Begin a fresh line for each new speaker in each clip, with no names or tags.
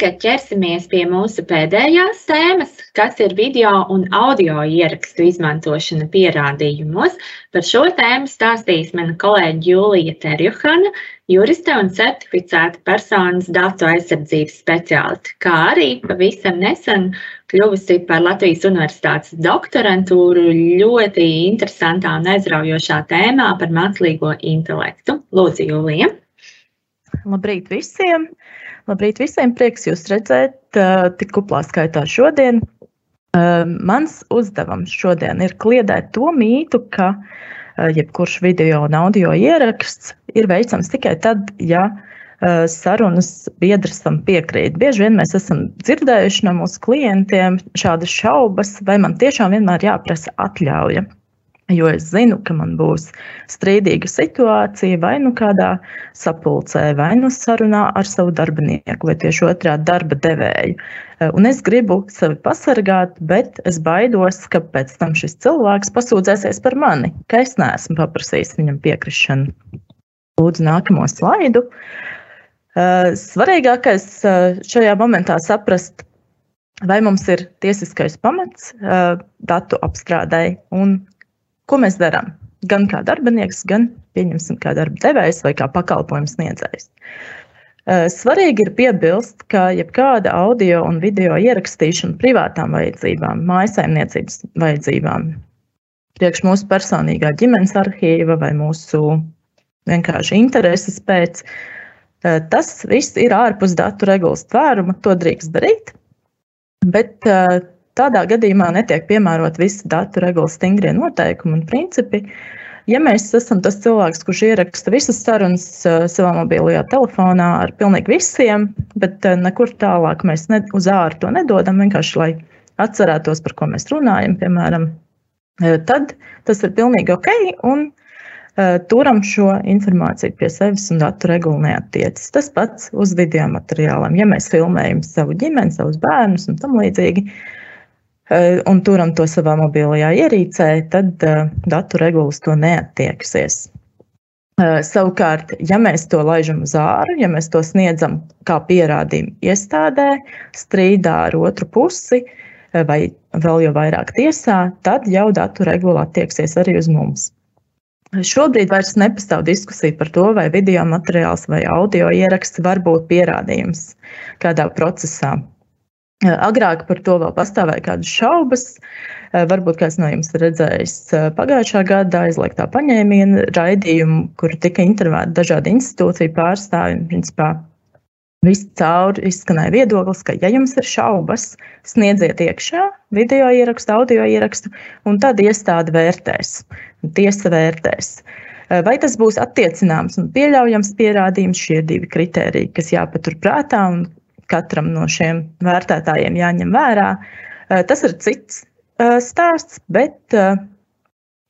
tagad ķersimies pie mūsu pēdējās tēmas, kas ir video un audio ierakstu izmantošana pierādījumos. Par šo tēmu stāstīs mana kolēģe Jūlija Terjuhana, juriste un certificēta personas datu aizsardzības speciāliste, kā arī pavisam nesen kļuvusi par Latvijas Universitātes doktorantūru ļoti interesantā un aizraujošā tēmā par mākslīgo intelektu. Lūdzu, Jūlija!
Labrīt visiem! Labrīt visiem! Prieks jūs redzēt tik kuplā skaitā šodien. Mans uzdevums šodien ir kliedēt to mītu, ka jebkurš video un audio ieraksts ir veicams tikai tad, ja sarunas biedrs tam piekrīt. Bieži vien mēs esam dzirdējuši no mūsu klientiem šādas šaubas, vai man tiešām vienmēr jāprasa atļauja. Jo es zinu, ka man būs strīdīga situācija vai nu kādā sapulcē, vai nu sarunā ar savu darbinieku, vai tieši otrādi darba devēju. Eh, un es gribu sevi pasargāt, bet es baidos, ka pēc tam šis cilvēks pasūdzēsies par mani, ka es neesmu paprasījis viņam piekrišanu. Lūdzu, nākamo slaidu. Eh, svarīgākais eh, šajā momentā saprast, vai mums ir tiesiskais pamats datu apstrādai un Ko mēs darām? Gan kā darbinieks, gan pieņemsim kā darba devējs vai kā pakalpojums sniedzējs. Svarīgi ir piebilst, ka jebkāda audio un video ierakstīšana privātām vajadzībām, mājsaimniecības vajadzībām, priekš mūsu personīgā ģimenes arhīva vai mūsu vienkārši intereses pēc, tas viss ir ārpus datu regulas tvēruma. To drīkst darīt, bet Tādā gadījumā netiek piemērot visi datu regulas stingrie noteikumi un principi. Ja mēs esam tas cilvēks, kurš ieraksta visas sarunas uh, savā mobilajā telefonā ar pilnīgi visiem, bet uh, nekur tālāk mēs ne, uz ārā to nedodam, vienkārši lai atcerētos, par ko mēs runājam, piemēram, uh, tad tas ir pilnīgi ok. Un, turam šo informāciju pie sevis un datu regula neatiecas. Tas pats uz video materiāliem. Ja mēs filmējam savu ģimeni, savus bērnus un tam līdzīgi, Eh, un turam to savā mobilajā ierīcē, tad uh, datu regulas to neattieksies. Uh, savukārt, ja mēs to laižam uz āru, ja mēs to sniedzam kā pierādījumu iestādē, strīdā ar otru pusi vai vēl jau vairāk tiesā, tad jau datu regula attieksies arī uz mums. Šobrīd vairs nepastāv diskusija par to, vai video materiāls vai audio ieraksts var būt pierādījums kādā procesā. Eh, agrāk par to vēl pastāvēja kādas šaubas. Eh, varbūt kāds no jums ir redzējis eh, pagājušā gada aizliegtā paņēmiena raidījumu, kur tika intervētāti dažādi institūciju pārstāvji. Principā viss cauri izskanēja viedoklis, ka, ja jums ir šaubas, sniedziet iekšā video ierakstu, audio ierakstu, un tad iestāde vērtēs, tiesa vērtēs. Vai tas būs attiecināms un pieļaujams pierādījums, šie ir divi kriteriji, kas jāpatur prātā un katram no šiem vērtētājiem jāņem vērā. Eh, tas ir cits eh, stāsts, bet eh,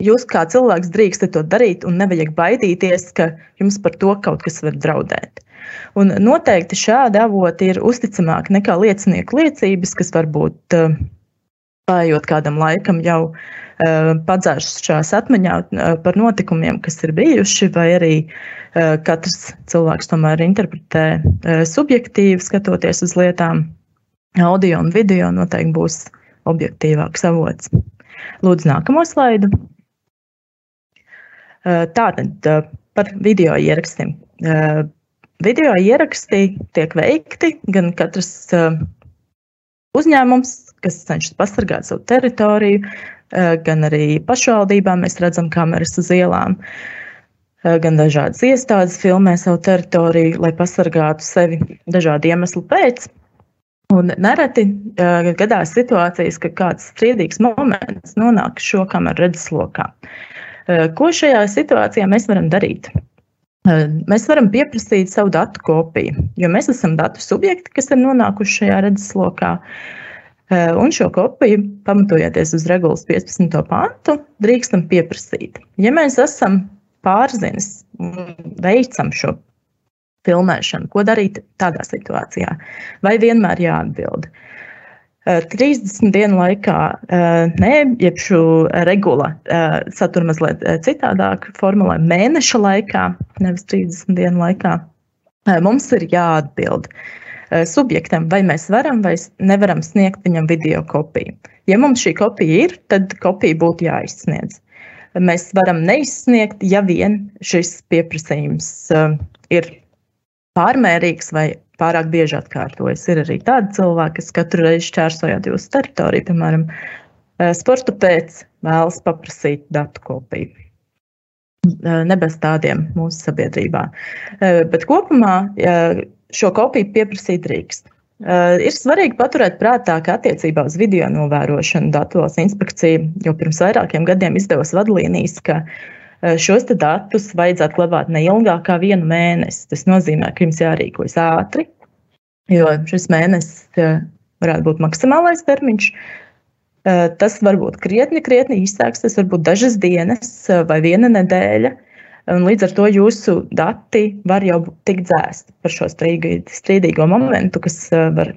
jūs kā cilvēks drīkstat to darīt un nevajag baidīties, ka jums par to kaut kas var draudēt. Un noteikti šādi avoti ir uzticamāki nekā liecinieku liecības, kas varbūt paiet kādam laikam jau padzērušās atmiņā par notikumiem, kas ir bijuši, vai arī katrs cilvēks tomēr interpretē subjektīvi, skatoties uz lietām. Audio un video noteikti būs objektīvāks avots. Lūdzu, nākamo slaidu. Tātad par video ierakstiem. Video ieraksti tiek veikti gan katrs uzņēmums, kas cenšas pasargāt savu teritoriju, gan arī pašvaldībām mēs redzam kameras uz ielām. Gan dažādas iestādes filmē savu teritoriju, lai pasargātu sevi dažādu iemeslu pēc. Un nereti uh, gadās situācijas, ka kāds strīdīgs moments nonāk šo kameru redzeslokā. Uh, ko šajā situācijā mēs varam darīt? Uh, mēs varam pieprasīt savu datu kopiju, jo mēs esam datu subjekti, kas ir nonākuši šajā redzeslokā. Uh, Eh, un šo kopiju, pamatojoties uz regulas 15. pantu, drīkstam pieprasīt. Ja mēs esam pārzinis un veicam šo filmēšanu, ko darīt tādā situācijā? Vai vienmēr jāatbild? 30 eh, dienu laikā, eh, nē, jeb šo regula satura mazliet citādāk, formulē mēneša laikā, nevis 30 dienu laikā, mums ir jāatbild. Subjektam, vai mēs varam vai nevaram sniegt viņam video kopiju. Ja mums šī kopija ir, tad kopija būtu jāizsniedz. Mēs varam neizsniegt, ja vien šis pieprasījums ir pārmērīgs vai pārāk bieži atkārtojas. Ir arī tādi cilvēki, kas katru reizi šķērsojot jūsu teritoriju, piemēram, sporta pēc vēlas paprasīt datu kopiju. Ne bez tādiem mūsu sabiedrībā. Bet kopumā šo kopiju pieprasīt drīkst. Ir svarīgi paturēt prātā, ka attiecībā uz video novērošanu Datos inspekcija jau pirms vairākiem gadiem izdevusi vadlīnijas, ka šos datus vajadzētu glabāt ne ilgāk kā vienu mēnesi. Tas nozīmē, ka jums jārīkojas ātri, jo šis mēnesis varētu būt maksimālais termiņš. Tas var būt krietni, krietni īsāks, tas var būt dažas dienas vai viena nedēļa. Un līdz ar to jūsu dati var jau tikt dzēsti par šo strīdīgo momentu, kas var,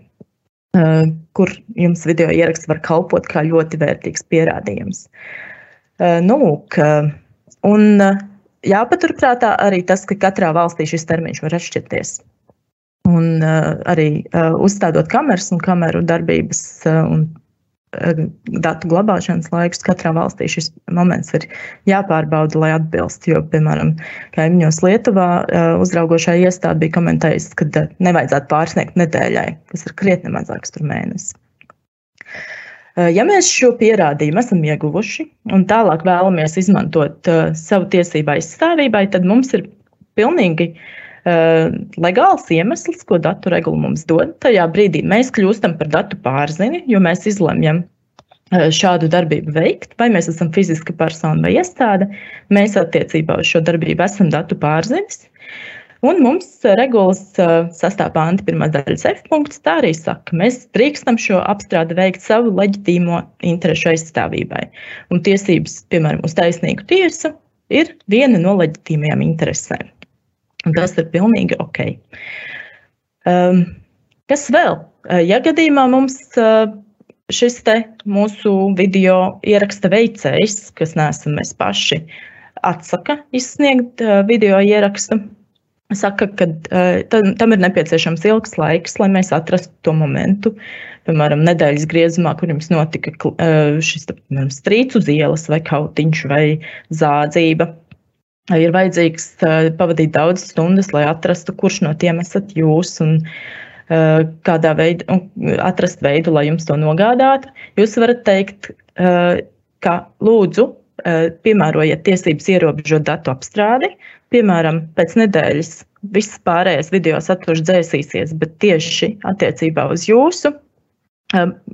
kur jums video ieraksts var kalpot kā ļoti vērtīgs pierādījums. Nu, un jāpaturprātā arī tas, ka katrā valstī šis termiņš var atšķirties. Un arī uzstādot kameras un kameru darbības un datu glabāšanas laikus katrā valstī šis moments ir jāpārbauda, lai atbilst. Jo, piemēram, kaimiņos Lietuvā uzraugošā iestāde bija komentējusi, ka nevajadzētu pārsniegt nedēļai, kas ir krietni mazāks par mēnesi. Ja mēs šo pierādījumu esam ieguvuši un tālāk vēlamies izmantot savu tiesību aizstāvībai, tad mums ir pilnīgi legāls iemesls, ko datu regula mums dod. Tajā brīdī mēs kļūstam par datu pārzini, jo mēs izlemjam šādu darbību veikt, vai mēs esam fiziska persona vai iestāde. Mēs attiecībā uz šo darbību esam datu pārzinis. Un mums regulas sastāvpānta pirmā daļas F punkts tā arī saka, mēs drīkstam šo apstrādi veikt savu leģitīmo interešu aizstāvībai. Un tiesības, piemēram, uz taisnīgu tiesu ir viena no leģitīmajām interesēm. Tas ir pilnīgi ok. Um, kas vēl? Ja gadījumā mums šis te mūsu video ieraksta veicējs, kas neesam mēs paši, atsaka izsniegt video ierakstu, saka, ka tam ir nepieciešams ilgs laiks, lai mēs atrastu to momentu. Piemēram, nedēļas griezumā, kur jums notika šis piemēram, strīds uz ielas, vai kautiņš, vai zādzība. Ir vajadzīgs pavadīt daudz stundas, lai atrastu, kurš no tiem esat jūs. Un, kādā veidā atrast veidu, lai jums to nogādātu. Jūs varat teikt, ka lūdzu, piemērojiet tiesības ierobežot datu apstrādi, piemēram, pēc nedēļas viss pārējais video saturs dzēsīsies, bet tieši attiecībā uz jūsu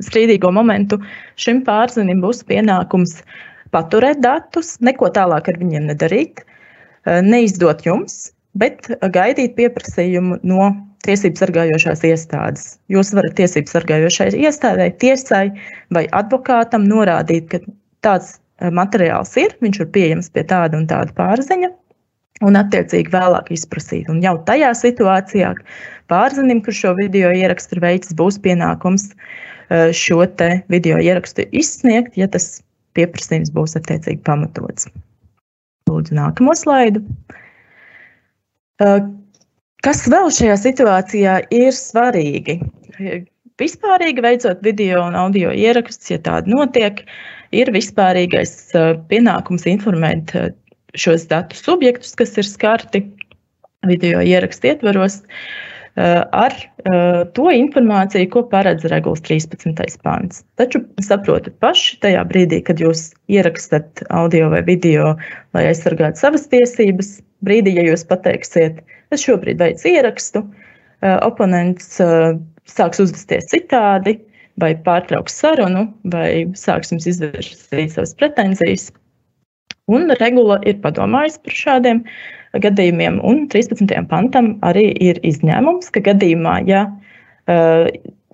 strīdīgo momentu šim pārzinim būs pienākums paturēt datus, neko tālāk ar viņiem nedarīt, neizdot jums, bet gaidīt pieprasījumu no tiesību sargājošās iestādes. Jūs varat tiesību sargājošai iestādē, tiesai vai advokātam norādīt, ka tāds uh, materiāls ir, viņš ir pieejams pie tāda un tāda pārziņa, un attiecīgi vēlāk izprasīt. Un jau tajā situācijā pārzinim, kurš šo video ierakstu ir veicis, būs pienākums eh, šo video ierakstu izsniegt, ja tas pieprasījums būs attiecīgi pamatots. Lūdzu, nākamo slaidu. Eh, kas vēl šajā situācijā ir svarīgi? Vispārīgi veicot video un audio ierakstus, ja tāda notiek, ir vispārīgais eh, pienākums informēt šos datu subjektus, kas ir skarti video ierakstu ietvaros, eh, ar eh, to informāciju, ko paredz regulas 13. pāns. Taču saprotat paši, tajā brīdī, kad jūs ierakstat audio vai video, lai aizsargātu savas tiesības, brīdī, ja jūs pateiksiet, es šobrīd veicu ierakstu, eh, oponents sāks uzvesties citādi, vai pārtrauks sarunu, vai sāks jums izvirzīt savas pretenzijas, Un regula ir padomājusi par šādiem gadījumiem, un 13. pantam arī ir izņēmums, ka gadījumā, ja uh,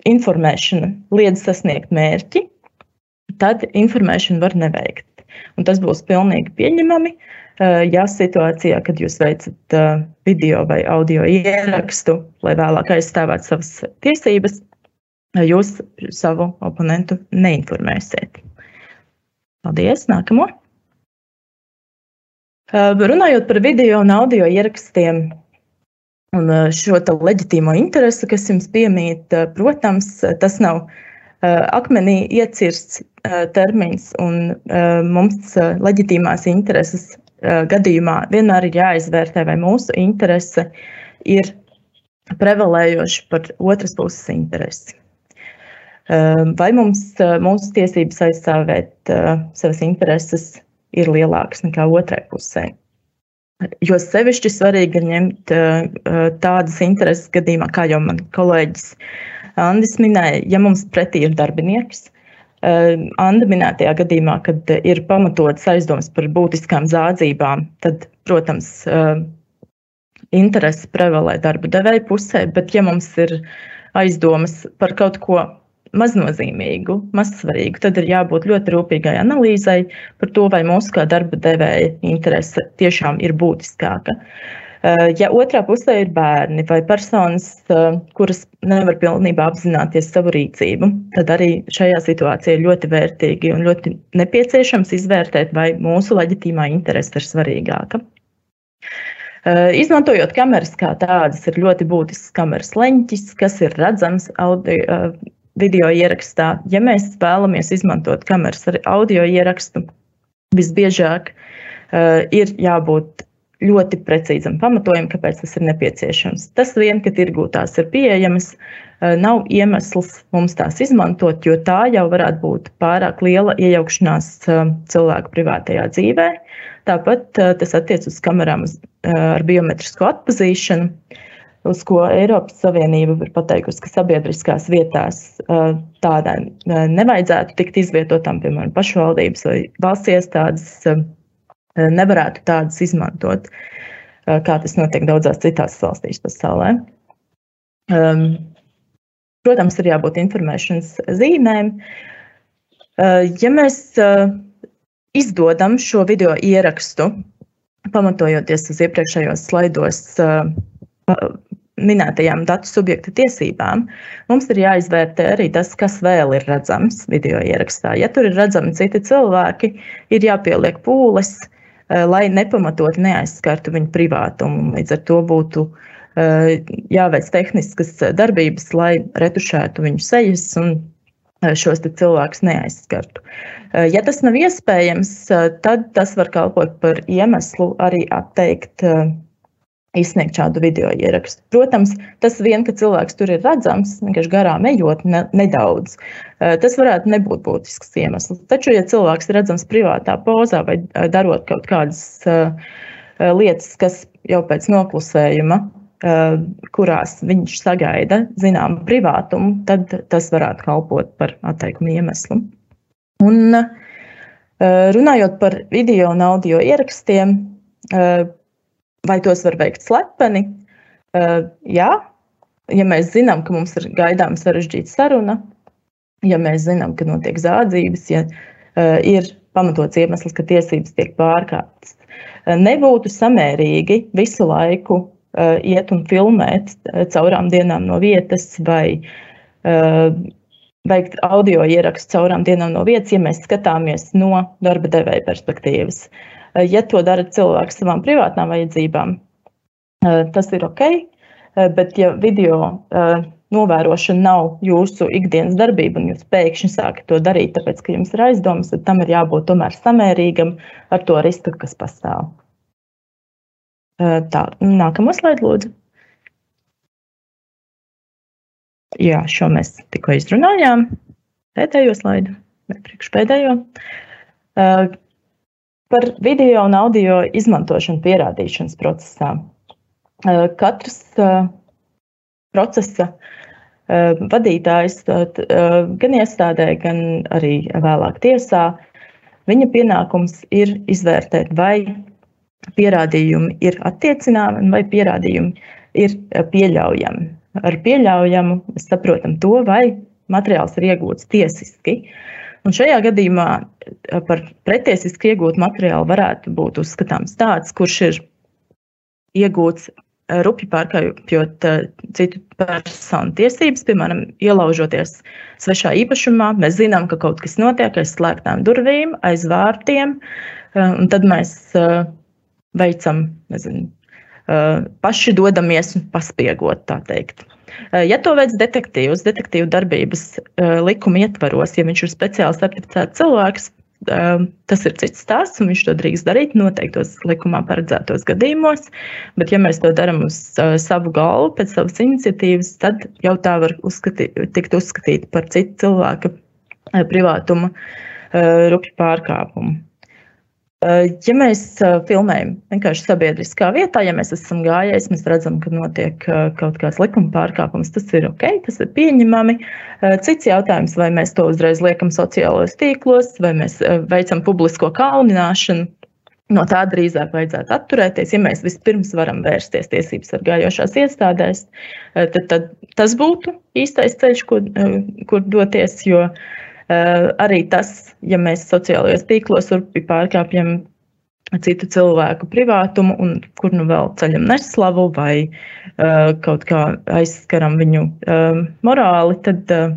informēšana liedz sasniegt mērķi, tad informēšanu var neveikt. Un tas būs pilnīgi pieņemami, uh, ja situācijā, kad jūs veicat uh, video vai audio ierakstu, lai vēlāk aizstāvētu savas tiesības, jūs savu oponentu neinformēsiet. Paldies! Nākamo! Runājot par video un audio ierakstiem, Un šo leģitīmo interesi, kas jums piemīt, protams, tas nav akmenī iecirsts termins, un mums leģitīmās intereses gadījumā vienmēr ir jāizvērtē, vai mūsu interese ir prevalējoša par otras puses interesi. Vai mums mūsu tiesības aizstāvēt savas intereses ir lielākas nekā otrai pusē? Jo sevišķi svarīgi ir ņemt tādas intereses gadījumā, kā jau man kolēģis Andris minēja, ja mums pretī ir darbinieks. Anda minētajā gadījumā, kad ir pamatots aizdoms par būtiskām zādzībām, tad, protams, interesi prevalē darba devēja pusē, bet ja mums ir aizdomas par kaut ko maznozīmīgu, mazsvarīgu, tad ir jābūt ļoti rūpīgai analīzei par to, vai mūsu kā darba devēja interese tiešām ir būtiskāka. Eh, ja otrā pusē ir bērni vai personas, eh, kuras nevar pilnībā apzināties savu rīcību, tad arī šajā situācijā ir ļoti vērtīgi un ļoti nepieciešams izvērtēt, vai mūsu leģitīmā interese ir svarīgāka. Eh, izmantojot kameras kā tādas, ir ļoti būtisks kameras leņķis, kas ir redzams audio, video ierakstā. Ja mēs vēlamies izmantot kameras ar audio ierakstu, visbiežāk uh, ir jābūt ļoti precīzam pamatojumam, kāpēc tas ir nepieciešams. Tas vien, ka tirgū tās ir pieejamas, uh, nav iemesls mums tās izmantot, jo tā jau varētu būt pārāk liela iejaukšanās uh, cilvēku privātajā dzīvē. Tāpat tas attiecas uz kamerām ar biometrisko atpazīšanu. Uh, uz ko Eiropas Savienība ir pateikusi, ka sabiedriskās vietās tādai nevajadzētu tikt izvietotām, piemēram, pašvaldības vai valsts iestādes, nevarētu tādas izmantot, kā tas notiek daudzās citās valstīs pasaulē. Protams, ir jābūt informēšanas zīmēm. Ja mēs izdodam šo video ierakstu, pamatojoties uz iepriekšējos slaidos minētajām datu subjekta tiesībām, mums ir jāizvērtē arī tas, kas vēl ir redzams video ierakstā. Ja tur ir redzami citi cilvēki, ir jāpieliek pūles, eh, lai nepamatot neaizskartu viņu privātumu. Līdz ar to būtu eh, jāveic tehniskas darbības, lai retušētu viņu sejas un eh, šos cilvēkus neaizskartu. Ja tas nav iespējams, tad tas var kalpot par iemeslu arī atteikt izsniegt šādu video ierakstu. Protams, tas vien, ka cilvēks tur ir redzams, vienkārši garām ejot ne, nedaudz, eh, tas varētu nebūt būtisks iemesls. Taču, ja cilvēks ir redzams privātā pozā vai eh, darot kaut kādas uh, lietas, kas jau pēc noklusējuma, kurās viņš sagaida zināmu privātumu, tad tas varētu kalpot par atteikumu iemeslu. Un, runājot par video un audio ierakstiem, Vai tos var veikt slepeni? Uh, jā, ja mēs zinām, ka mums ir gaidāms sarežģīta saruna, ja mēs zinām, ka notiek zādzības, ja uh, ir pamatots iemesls, ka tiesības tiek pārkāptas. Uh, nebūtu samērīgi visu laiku uh, iet un filmēt caurām dienām no vietas vai veikt audio ierakstu caurām dienām no vietas, ja mēs skatāmies no darba devēja perspektīvas. Uh, ja to dara cilvēks savām privātām vajadzībām, eh, tas ir ok. Eh, bet, ja video novērošana nav jūsu ikdienas darbība, un jūs pēkšņi sākat to darīt, tāpēc, ka jums ir aizdomas, tad tam ir jābūt tomēr samērīgam ar to risku, kas pastāv. Tā, nākamo slaidu, lūdzu. Jā, šo mēs tikko izrunājām. Pēdējo slaidu, vai priekšpēdējo. Par video un audio izmantošanu pierādīšanas procesā. Eh, katrs eh, procesa eh, vadītājs gan iestādē, gan arī vēlāk tiesā, viņa pienākums ir izvērtēt, vai pierādījumi ir attiecināmi vai pierādījumi ir pieļaujami. Ar pieļaujamu mēs saprotam to, vai materiāls ir iegūts tiesiski. Uh, Un šajā gadījumā eh, par pretiesiski iegūtu materiālu varētu būt uzskatāms tāds, kurš ir iegūts eh, rupji pārkāpjot eh, citu personu tiesības, piemēram, ielaužoties svešā īpašumā. Mēs zinām, ka kaut kas notiek aiz slēgtām durvīm, aiz vārtiem, un tad mēs veicam nezinu, paši dodamies un paspiegot, tā teikt. Ja to veids detektīvs, detektīvu darbības likuma ietvaros, ja viņš ir speciāli certificēts cilvēks, tas ir cits stāsts, un viņš to drīkst darīt noteiktos likumā paredzētos gadījumos. Bet, ja mēs to darām uz savu galvu, pēc savas iniciatīvas, tad jau tā var uzskatīt, tikt uzskatīta par citu cilvēku privātuma rupju pārkāpumu. Ja mēs filmējam vienkārši sabiedriskā vietā, ja mēs esam gājēji, mēs redzam, ka notiek kaut kāds likuma pārkāpums, tas ir ok, tas ir pieņemami. Cits jautājums, vai mēs to uzreiz liekam sociālajos tīklos, vai mēs veicam publisko kaunināšanu. No tā drīzāk vajadzētu atturēties. Ja mēs vispirms varam vērsties tiesības sargājošās iestādēs, tad, tad tas būtu īstais ceļš, kur, kur doties. Jo uh, Eh, arī tas, ja mēs sociālajos tīklos pārkāpjam citu cilvēku privātumu, un kur nu vēl ceļam neslavu vai uh, kaut kā aizskaram viņu uh, morāli, tad uh,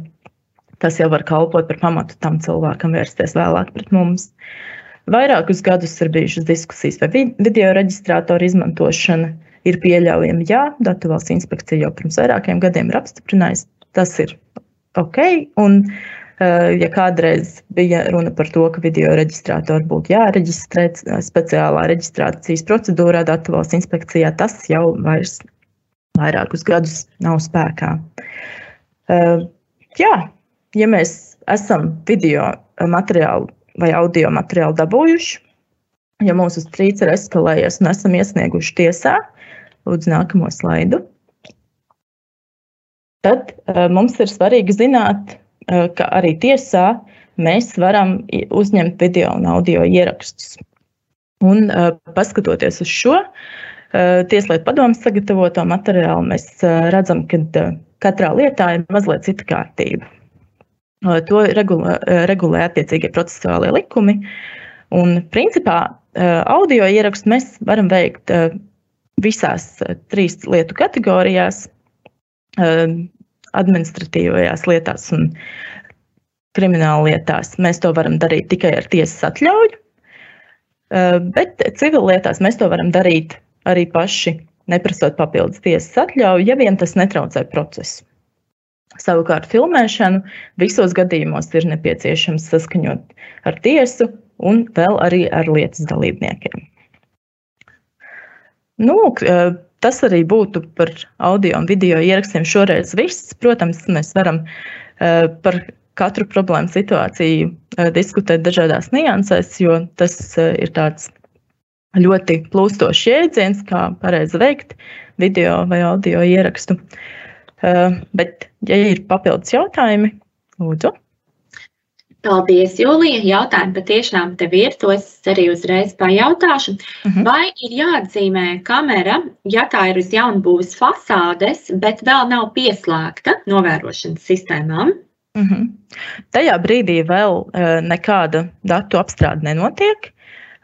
tas jau var kalpot par pamatu tam cilvēkam vērsties vēlāk pret mums. Vairākus gadus ir bijušas diskusijas, vai video reģistrātoru izmantošana ir pieļaujama. Jā, Datu valsts inspekcija jau pirms vairākiem gadiem ir apstiprinājusi, tas ir ok. Un, uh, Eh, ja kādreiz bija runa par to, ka video reģistrātori būtu jāreģistrē speciālā reģistrācijas procedūrā Datu valsts inspekcijā, tas jau vairs vairākus gadus nav spēkā. Eh, jā, ja mēs esam video materiālu vai audio materiālu dabūjuši, ja mūsu strīds ir eskalējies un esam iesnieguši tiesā, lūdzu, nākamo slaidu. Tad mums ir svarīgi zināt, Eh, ka arī tiesā mēs varam uzņemt video un audio ierakstus. Un, eh, paskatoties uz šo eh, Tieslietu padomus sagatavoto materiālu, mēs redzam, ka katrā lietā ir mazliet cita kārtība. To regulē, regulē attiecīgie procesuālie likumi. Un, principā, audio ierakstu mēs varam veikt visās trīs lietu kategorijās administratīvajās lietās un krimināla lietās. Mēs to varam darīt tikai ar tiesas atļauju, eh, bet civil lietās mēs to varam darīt arī paši, neprasot papildus tiesas atļauju, ja vien tas netraucē procesu. Savukārt, filmēšanu visos gadījumos ir nepieciešams saskaņot ar tiesu un vēl arī ar lietas dalībniekiem. Nu, eh, tas arī būtu par audio un video ierakstiem šoreiz viss. Protams, mēs varam uh, par katru problēmu situāciju uh, diskutēt dažādās niansēs, jo tas uh, ir tāds ļoti plūstošs jēdziens, kā pareizi veikt video vai audio ierakstu. Bet, ja ir papildus jautājumi, lūdzu.
Paldies, Jūlija. Jautājumi patiešām tev ir. To es arī uzreiz pajautāšu. Uh mhm. -huh. Vai ir jāatzīmē kamera, ja tā ir uz jaunbūves fasādes, bet vēl nav pieslēgta novērošanas sistēmām?
Uh mhm. -huh. Tajā brīdī vēl uh, nekāda datu apstrāde nenotiek.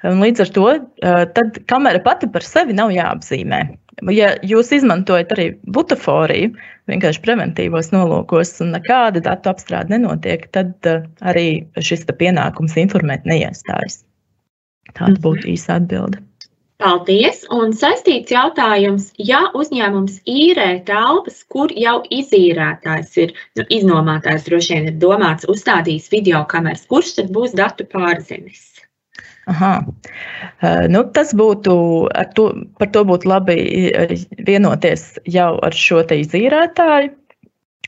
Līdz ar to uh, kamera pati par sevi nav jāapzīmē. Ja jūs izmantojat arī butaforiju, vienkārši preventīvos nolūkos, un nekāda datu apstrāde nenotiek, tad uh, arī šis pienākums informēt neiestājas. Tāda būtu mhm. īsa atbilde.
Paldies! Un saistīts jautājums, ja uzņēmums īrē telpas, kur jau izīrētājs ir, nu, iznomātājs droši vien ir domāts, uzstādījis video kameras, kurš tad būs datu pārzinis?
Aha. Uh, nu, tas būtu, to, par to būtu labi eh, vienoties jau ar šo te izīrētāju.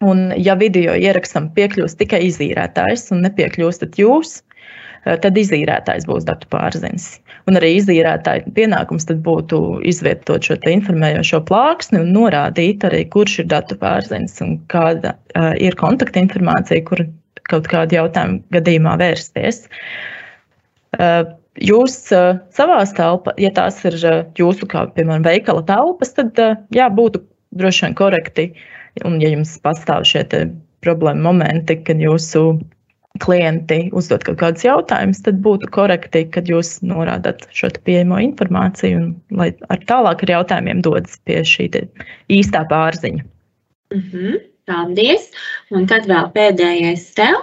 Un, ja video ierakstam piekļūst tikai izīrētājs un nepiekļūstat jūs, uh, tad izīrētājs būs datu pārzinis. Un arī izīrētāja pienākums būtu izvietot šo informējošo plāksni un norādīt arī, kurš ir datu pārzinis un kāda uh, ir kontaktinformācija, kur kaut kādu jautājumu gadījumā vērsties. Uh, Jūs uh, savā telpā, ja tās ir uh, jūsu, kā piemēram, veikala telpas, tad uh, jā, būtu droši vien korekti. Un, ja jums pastāv šie problēma momenti, kad jūsu klienti uzdod kaut kādus jautājumus, tad būtu korekti, kad jūs norādat šo pieejamo informāciju un lai ar tālāk ar jautājumiem dodas pie šī īstā pārziņa.
Mm -hmm, paldies! Un tad vēl pēdējais tev.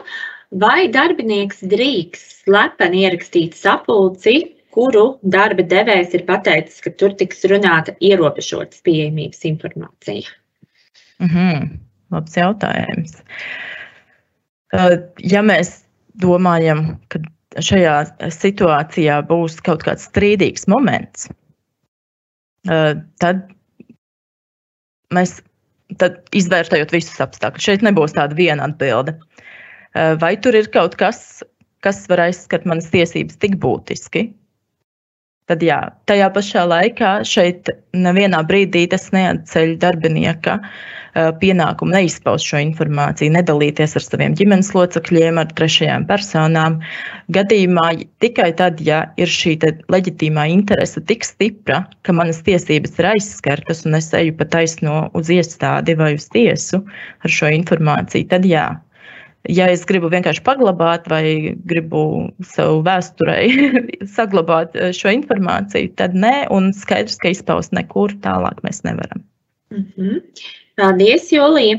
Vai darbinieks drīkst slepeni ierakstīt sapulci, kuru darba devējs ir pateicis, ka tur tiks runāta ierobežotas pieejamības informācija?
Mm -hmm. Labs jautājums. Ja mēs domājam, ka šajā situācijā būs kaut kāds strīdīgs moments, tad mēs tad izvērtējot visus apstākļus. Šeit nebūs tāda viena atbilde. Vai tur ir kaut kas, kas var aizskart manas tiesības tik būtiski, tad jā, tajā pašā laikā šeit nevienā brīdī tas neatceļ darbinieka pienākumu neizpaust šo informāciju, nedalīties ar saviem ģimenes locekļiem, ar trešajām personām. Gadījumā tikai tad, ja ir šī leģitīmā interese tik stipra, ka manas tiesības ir aizskartas un es eju pa taisno uz iestādi vai uz tiesu ar šo informāciju, tad jā, ja es gribu vienkārši paglabāt vai gribu sev vēsturei saglabāt eh, šo informāciju, tad nē, un skaidrs, ka izpaust nekur tālāk mēs nevaram.
Mm -hmm. Paldies, Julija!